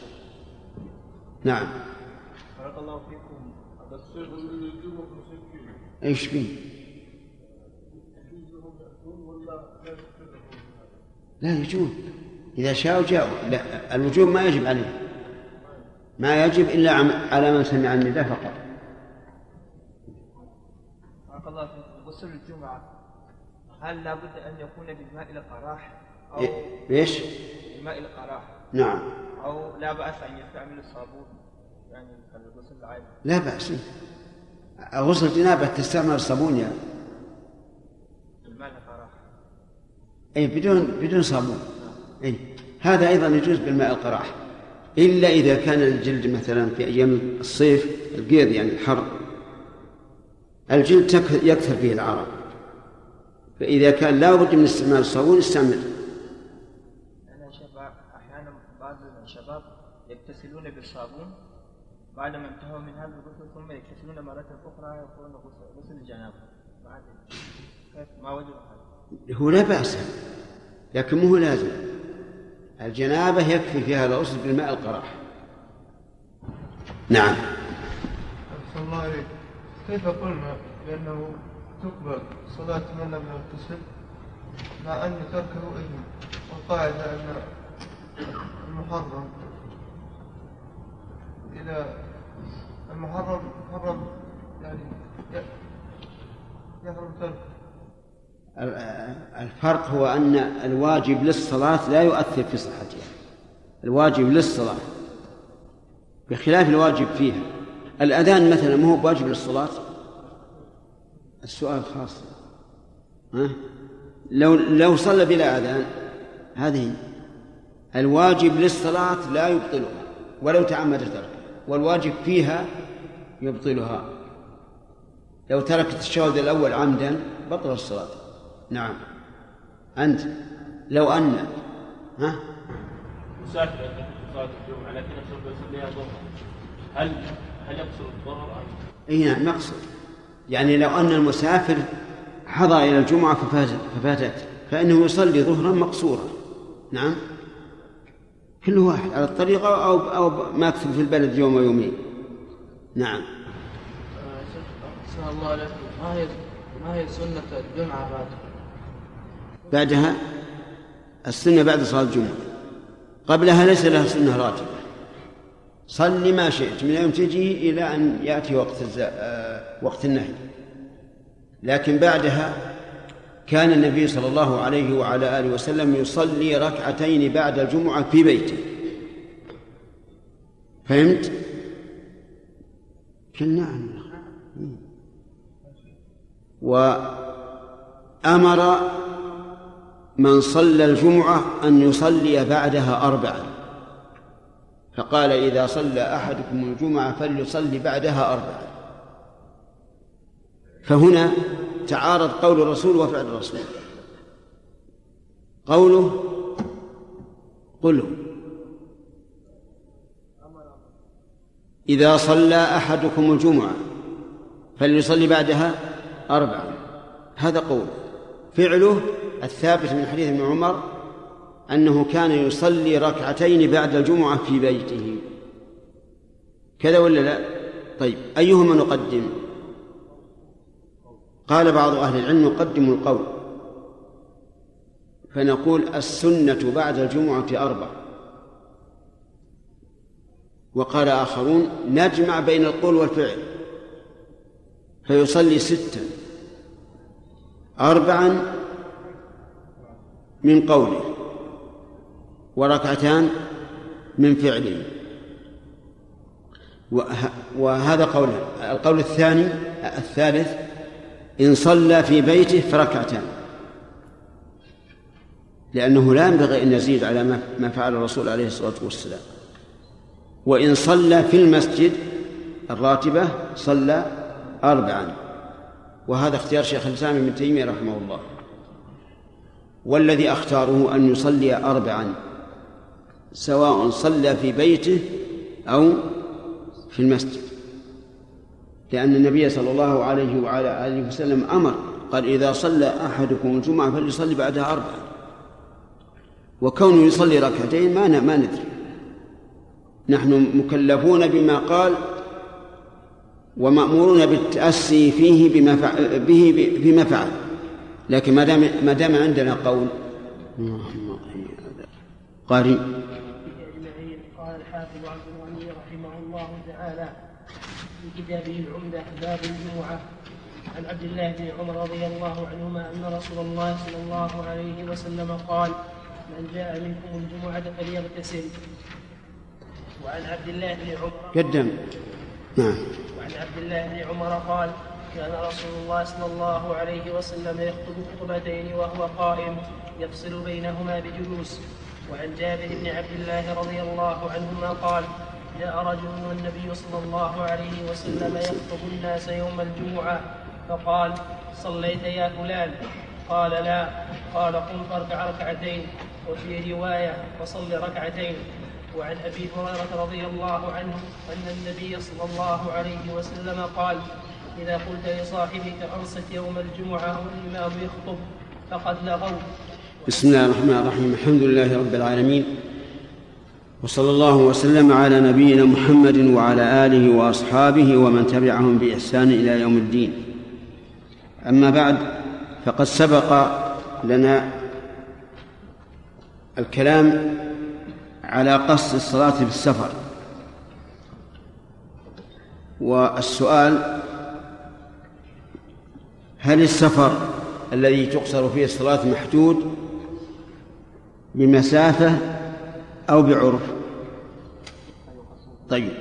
نعم. بارك الله فيكم. هذا إيش فيه؟ لا يجوز إذا شاءوا جاءوا. لا الوجوب ما يجب عليه. ما يجب إلا على من سمع النداء فقط. بارك الله فيكم. غسل الجمعة. هل لابد أن يكون بالماء القراح إيه- إيش؟ بالماء القراح نعم. أو لا بأس أن يستعمل الصابون يعني كالغسل العادي. لا بأس. غسل الجنابة تستعمل الصابون يا. بالماء القراح اي بدون بدون صابون. اي هذا أيضا يجوز بالماء القراح إلا إذا كان الجلد مثلا في أيام الصيف القيض يعني الحر الجلد يكثر فيه العرق. فإذا كان لا بد من استعمال الصابون استعمل أنا شباب أحيانا بعض الشباب يغتسلون بالصابون بعدما انتهوا من هذا الغسل ثم يغتسلون مرة أخرى يقولون غسل غسل الجنابة بعد. كيف؟ ما وجه هذا؟ هو لا بأس. لكن مو لازم. الجنابة يكفي فيها الغسل بالماء القراح نعم. أحسن الله عليك كيف قلنا بأنه تقبل صلاة من لم يغتسل؟ مع أن تركه إثم والقاعدة أن المحرم إذا المحرم محرم يعني يحرم تركه الفرق هو أن الواجب للصلاة لا يؤثر في صحتها. الواجب للصلاة بخلاف الواجب فيها. الأذان مثلا ما هو بواجب للصلاة؟ السؤال خاص. ها؟ لو لو صلى بلا أذان هذه الواجب للصلاة لا يبطلها ولو تعمد تركها والواجب فيها يبطلها. لو تركت الشهود الأول عمدا بطل الصلاة نعم. أنت لو أن ها؟ مسافر صلاة الجمعة لكن يصليها ظهرا هل هل يقصر الظهر أم اي نعم مقصود يعني لو أن المسافر حضر إلى الجمعة ففاتت ففاتت فإنه يصلي ظهرا مقصورا. نعم. كل واحد على الطريقة أو أو ماكث في البلد يوم ويومين. نعم. أحسن الله عليكم ما هي ما هي سنة الجمعة بعد بعدها السنة بعد صلاة الجمعة. قبلها ليس لها سنة راتبه صل ما شئت. من يوم تجي إلى أن يأتي وقت. آه، وقت النهي. لكن بعدها كان النبي صلى الله عليه وعلى آله وسلم يصلي ركعتين بعد الجمعة في بيته. فهمت؟ نعم وأمر من صلى الجمعة أن يصلي بعدها أربعا فقال إذا صلى أحدكم الجمعة فليصلي بعدها أربعا فهنا تعارض قول الرسول وفعل الرسول. قوله قل. إذا صلى أحدكم الجمعة فليصلي بعدها أربعا هذا قول. فعله الثابت من حديث ابن عمر أنه كان يصلي ركعتين بعد الجمعة في بيته. كذا ولا لا؟ طيب. أيهما نقدم؟ قال بعض أهل العلم نقدم القول فنقول السنة بعد الجمعة أربع وقال آخرون نجمع بين القول والفعل فيصلي ستا. أربعا من قوله وركعتان من فعله. وهذا قول القول الثاني الثالث إن صلى في بيته فركعتان. لأنه لا ينبغي أن يزيد على ما فعل الرسول عليه الصلاة والسلام. وإن صلى في المسجد الراتبة صلى أربعا. وهذا اختيار شيخ الإسلام ابن تيمية رحمه الله. والذي أختاره أن يصلي أربعا. سواء صلى في بيته أو في المسجد. لأن النبي صلى الله عليه وعلى آله وسلم أمر قال إذا صلى أحدكم الجمعة فليصلي بعدها أربعا وكونه يصلي ركعتين ما ما ندري. نحن مكلفون بما قال ومأمورون بالتأسي فيه بما فعل به بما فعل. لكن ما دام ما دام عندنا قول قارئ قال الحافظ عبد الغني رحمه الله تعالى في كتابه العمدة باب الجمعة عن عبد الله بن عمر رضي الله عنهما أن رسول الله صلى الله عليه وسلم قال من جاء منكم الجمعة فليغتسل. وعن عبد الله بن عمر قدم نعم. وعن عبد الله بن عمر قال كان رسول الله صلى الله عليه وسلم يخطب خطبتين وهو قائم يفصل بينهما بجلوس. وعن جابر بن عبد الله رضي الله عنهما قال جاء رجل والنبي صلى الله عليه وسلم يخطب الناس يوم الجمعة فقال صليت يا فلان. قال لا. قال قم فاركع ركعتين وفي رواية فصل ركعتين. وعن أبي هريرة رضي الله عنه أن النبي صلى الله عليه وسلم قال إذا قلت لصاحبك أنصت يوم الجمعة والإمام يخطب فقد لغوا بسم الله الرحمن الرحيم. الحمد لله رب العالمين. وصلى الله وسلم على نبينا محمد وعلى آله وأصحابه ومن تبعهم بإحسان إلى يوم الدين. أما بعد فقد سبق لنا الكلام على قصد الصلاة في السفر. والسؤال هل السفر الذي تقصر فيه الصلاة محدود بمسافة أو بعرف. طيب.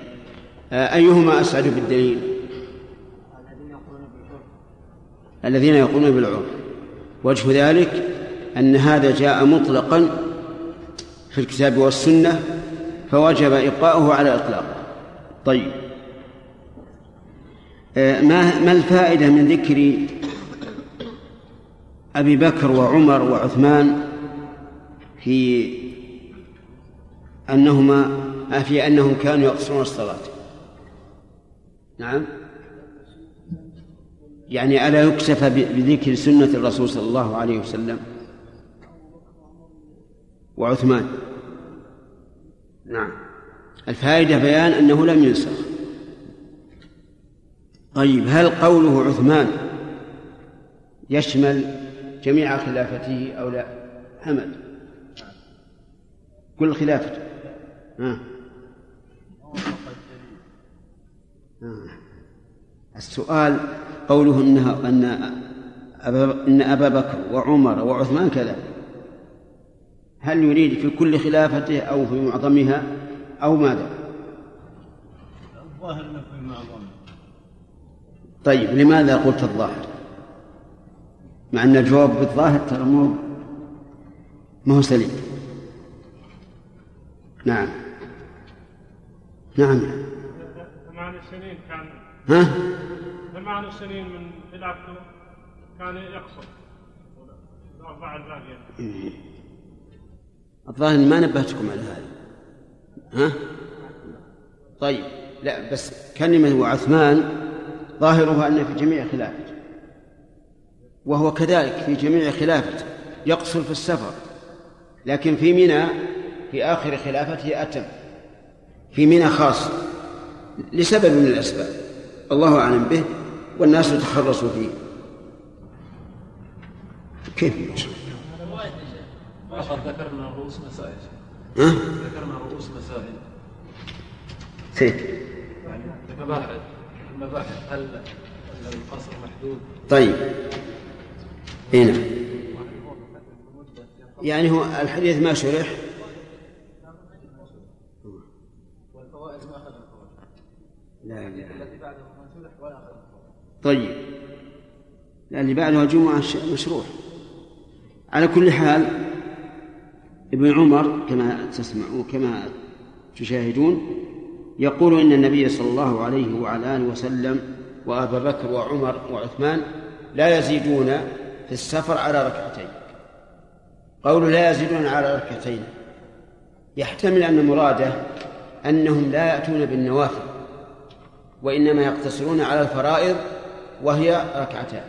أيهما أسعد بالدليل؟ الذين يقولون بالعرف. وجه ذلك أن هذا جاء مطلقا في الكتاب والسنة فوجب إبقاؤه على إطلاقه طيب. ما ما الفائدة من ذكر أبي بكر وعمر وعثمان في أنهما في أنهم كانوا يقصرون الصلاة. نعم. يعني ألا يكتفى بذكر سنة الرسول صلى الله عليه وسلم؟ وعثمان. نعم. الفائدة بيان أنه لم ينسخ. طيب هل قوله عثمان يشمل جميع خلافته أو لا؟ حمد كل خلافته. ها. السؤال قوله انها أن أبا إن أبا بكر وعمر وعثمان كذا هل يريد في كل خلافته أو في معظمها أو ماذا؟ الظاهر إنه في معظمها طيب لماذا قلت الظاهر؟ مع أن الجواب بالظاهر ترى مو ما هو سليم نعم نعم ثمان سنين كان ها؟ ثمان سنين من خلافته كان يقصر وأربع الباقية الظاهر إني ما نبهتكم على هذا. ها؟ طيب لا بس كلمة وعثمان ظاهرها أن في جميع خلافته. وهو كذلك في جميع خلافته يقصر في السفر. لكن في منى في آخر خلافته أتم. في منى خاص لسبب من الأسباب الله أعلم به والناس يتخرصوا فيه. كيف؟ فقط ذكرنا رؤوس مسائل. ها؟ ذكرنا رؤوس مسائل. سيد. يعني المباحث. المباحث هل هل القصر محدود؟ طيب. هنا يعني هو الحديث ما شرح؟ لا لا الذي بعده ولا طيب. لا اللي بعدها الجمعة مشروع. على كل حال ابن عمر كما تسمعون كما تشاهدون يقول إن النبي صلى الله عليه وعلى آله وسلم وأبا بكر وعمر وعثمان لا يزيدون في السفر على ركعتين. قول لا يزيدون على ركعتين يحتمل أن مراده أنهم لا يأتون بالنوافل. وإنما يقتصرون على الفرائض وهي ركعتان.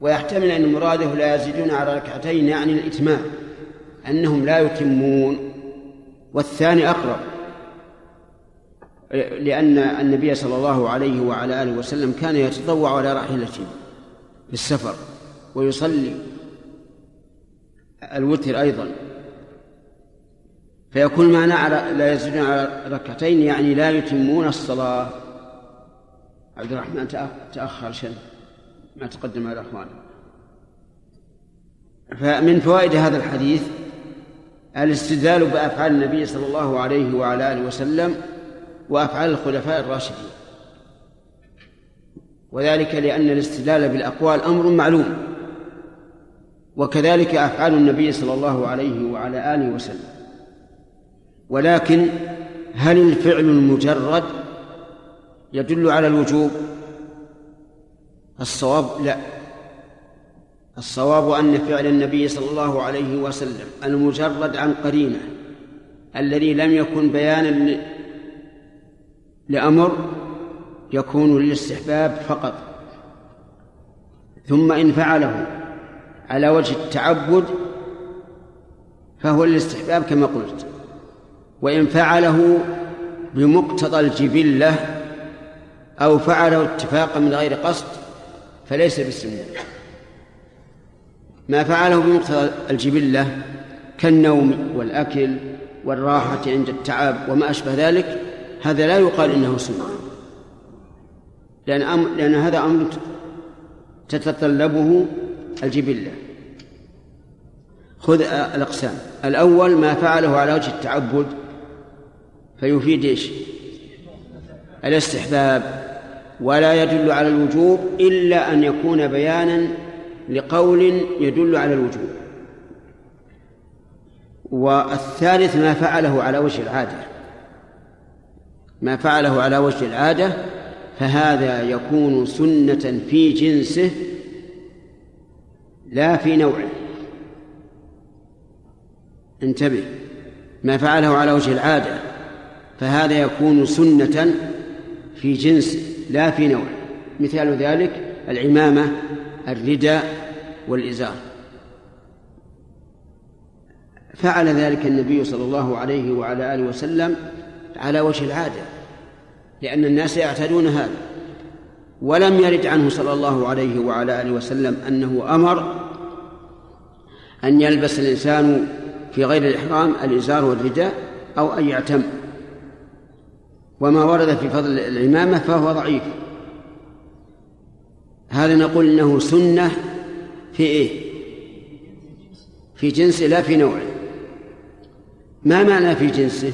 ويحتمل أن مراده لا يزيدون على ركعتين يعني الإتمام أنهم لا يتمون. والثاني أقرب لأن النبي صلى الله عليه وعلى آله وسلم كان يتطوع على راحلته في السفر ويصلي الوتر أيضا. فيكون معنى على لا يزيدون على ركعتين يعني لا يتمون الصلاة. عبد الرحمن تأخ- تأخر شيء ما تقدم على الأخوان فمن فوائد هذا الحديث الاستدلال بأفعال النبي صلى الله عليه وعلى آله وسلم وأفعال الخلفاء الراشدين. وذلك لأن الاستدلال بالأقوال أمر معلوم. وكذلك أفعال النبي صلى الله عليه وعلى آله وسلم. ولكن هل الفعل المجرد يدل على الوجوب؟ الصواب لا. الصواب أن فعل النبي صلى الله عليه وسلم المجرد عن قرينة الذي لم يكن بيانا لأمر يكون للاستحباب فقط. ثم إن فعله على وجه التعبد فهو للاستحباب كما قلت. وإن فعله بمقتضى الجبلة أو فعله اتفاقا من غير قصد فليس بالسنة ما فعله بمقتضى الجبلة كالنوم والأكل والراحة عند التعب وما أشبه ذلك هذا لا يقال إنه سنة لأن, أمر لأن هذا أمر تتطلبه الجبلة. خذ الأقسام. الأول ما فعله على وجه التعبد فيفيد إيش؟ الاستحباب. ولا يدل على الوجوب إلا أن يكون بيانا لقول يدل على الوجوب. والثالث ما فعله على وجه العادة. ما فعله على وجه العادة فهذا يكون سنة في جنسه لا في نوعه. انتبه. ما فعله على وجه العادة. فهذا يكون سنة في جنسه لا في نوعه مثال ذلك العمامة الرداء والإزار. فعل ذلك النبي صلى الله عليه وعلى آله وسلم على وجه العادة لأن الناس يعتادون هذا. ولم يرد عنه صلى الله عليه وعلى آله وسلم أنه أمر أن يلبس الإنسان في غير الإحرام الإزار والرداء أو أن يعتم. وما ورد في فضل العمامة فهو ضعيف. هذا نقول إنه سنة في إيه؟ في جنسه لا في نوعه. ما معنى في جنسه؟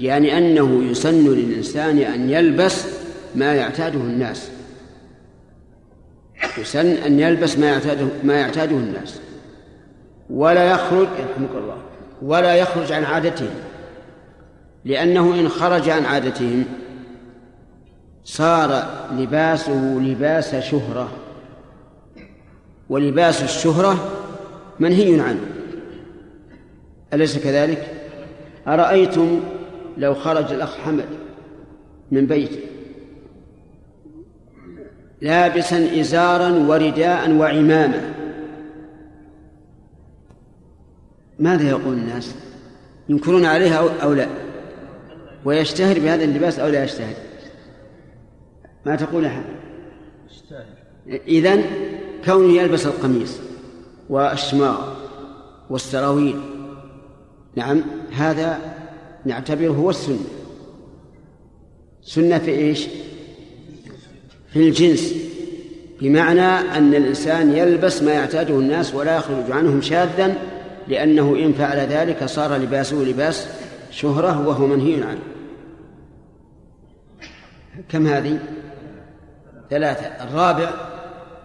يعني أنه يسن للإنسان أن يلبس ما يعتاده الناس. يسن أن يلبس ما يعتاده ما يعتاده الناس. ولا يخرج يرحمك الله ولا يخرج عن عادتهم لأنه إن خرج عن عادتهم صار لباسه لباس شهرة ولباس الشهرة منهي عنه أليس كذلك؟ أرأيتم لو خرج الأخ حمد من بيته لابسا إزارا ورداء وعمامة ماذا يقول الناس؟ ينكرون عليها أو لا؟ ويشتهر بهذا اللباس أو لا يشتهر؟ ما تقول أحد؟ إذن كونه يلبس القميص والشماغ والسراويل نعم هذا نعتبره هو السنة. سنة في إيش؟ في الجنس. بمعنى أن الإنسان يلبس ما يعتاده الناس ولا يخرج عنهم شاذا لأنه إن فعل ذلك صار لباسه لباس شهرة وهو منهي عنه. كم هذه؟ ثلاثة. الرابع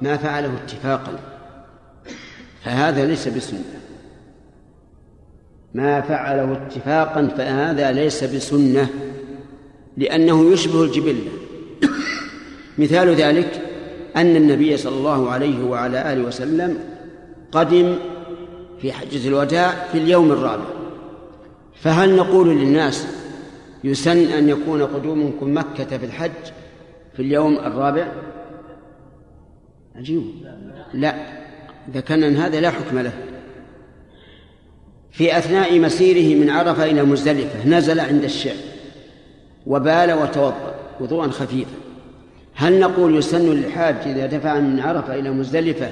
ما فعله اتفاقا. فهذا ليس بسنة. ما فعله اتفاقا فهذا ليس بسنة لأنه يشبه الجبلة. مثال ذلك أن النبي صلى الله عليه وعلى آله وسلم قدم في حجة الوداع في اليوم الرابع. فهل نقول للناس يسن أن يكون قدومكم مكة في الحج في اليوم الرابع؟ عجيب. لا. إذا كان هذا لا حكم له. في أثناء مسيره من عرفة إلى مزدلفة نزل عند الشعب وبال وتوضأ وضوءا خفيفا. هل نقول يسن للحاج إذا دفع من عرفة إلى مزدلفة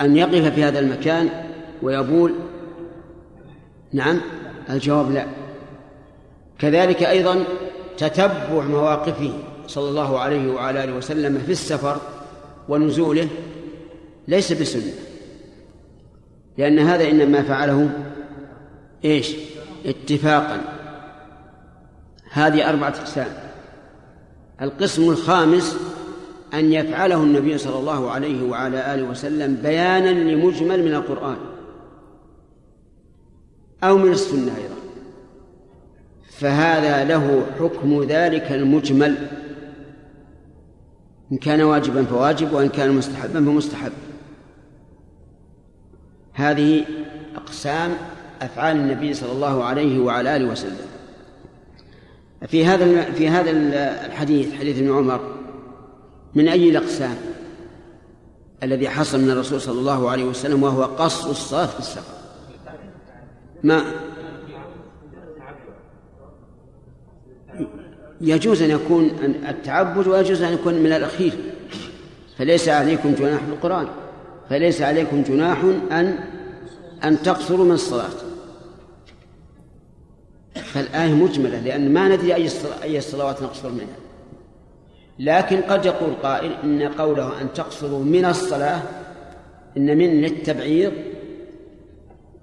أن يقف في هذا المكان ويبول نعم؟ الجواب لا. كذلك أيضا تتبع مواقفه صلى الله عليه وعلى آله وسلم في السفر ونزوله ليس بسنة لأن هذا إنما فعله إيش؟ اتفاقا. هذه أربعة أقسام. القسم الخامس أن يفعله النبي صلى الله عليه وعلى آله وسلم بيانا لمجمل من القرآن أو من السنة أيضا. فهذا له حكم ذلك المجمل. إن كان واجبا فواجب وإن كان مستحبا فمستحب. هذه أقسام أفعال النبي صلى الله عليه وعلى آله وسلم. في هذا في هذا الحديث حديث ابن عمر من أي الأقسام الذي حصل من الرسول صلى الله عليه وسلم وهو قص الصلاة في السفر؟ ما يجوز أن يكون التعبد ويجوز أن يكون من الأخير. فليس عليكم جناح في القرآن. فليس عليكم جناح أن أن تقصروا من الصلاة. فالآية مجملة لأن ما ندري أي أي الصلوات نقصر منها. لكن قد يقول قائل إن قوله أن تقصروا من الصلاة إن من للتبعيض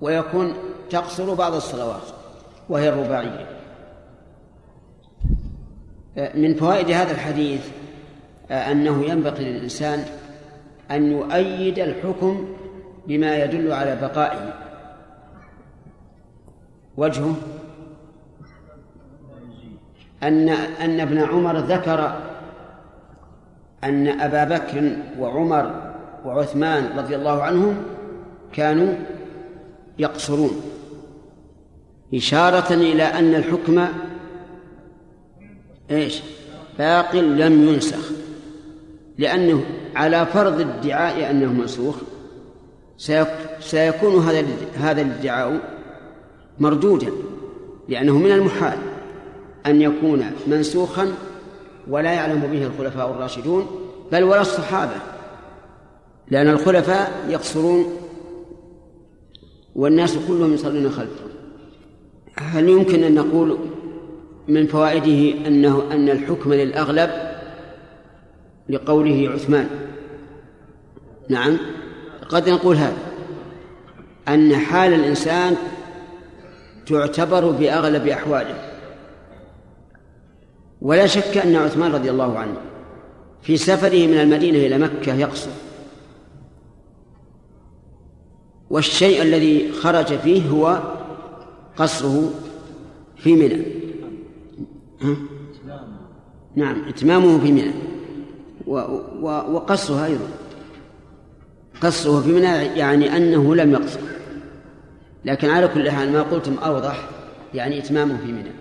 ويكون تقصر بعض الصلوات وهي الرباعية. من فوائد هذا الحديث أنه ينبغي للإنسان أن يؤيد الحكم بما يدل على بقائه. وجهه؟ أن أن ابن عمر ذكر أن أبا بكر وعمر وعثمان رضي الله عنهم كانوا يقصرون إشارة إلى أن الحكم إيش؟ باق لم ينسخ لأنه على فرض ادعاء أنه منسوخ سيكون هذا هذا الادعاء مردودا لأنه من المحال أن يكون منسوخا ولا يعلم به الخلفاء الراشدون بل ولا الصحابة لأن الخلفاء يقصرون والناس كلهم يصلون خلفه هل يمكن أن نقول من فوائده أنه أن الحكم للأغلب لقوله عثمان. نعم. قد نقول هذا. أن حال الإنسان تعتبر بأغلب أحواله. ولا شك أن عثمان رضي الله عنه في سفره من المدينة إلى مكة يقصر. والشيء الذي خرج فيه هو قصره في منى. ها؟ نعم إتمامه في منى و- و- وقصرها أيضا. قصره في منى يعني أنه لم يقصر لكن على كل حال ما قلتم أوضح يعني إتمامه في منى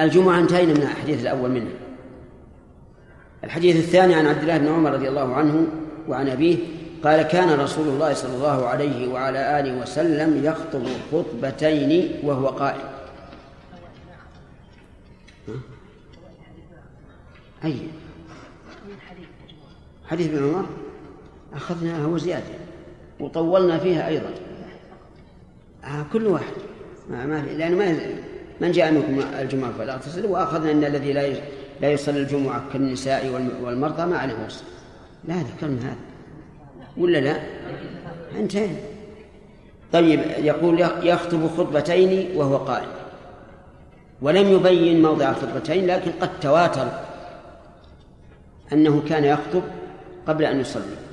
الجمعة انتهينا من الحديث الأول منه. الحديث الثاني عن عبد الله بن عمر رضي الله عنه وعن أبيه قال كان رسول الله صلى الله عليه وعلى آله وسلم يخطب خطبتين وهو قائم. أي. حديث ابن عمر أخذناها وزيادة. وطولنا فيها أيضا. آه كل واحد. ما ما لأن ما من جاء منكم الجمعة فلا اغتسل وأخذنا أن الذي لا لا يصلي الجمعة كالنساء والم- والمرضى ما عليه غسل لا ذكرنا هذا. ولا لا؟ انتهينا. طيب يقول يخطب خطبتين وهو قائم ولم يبين موضع الخطبتين لكن قد تواتر أنه كان يخطب قبل أن يصلي.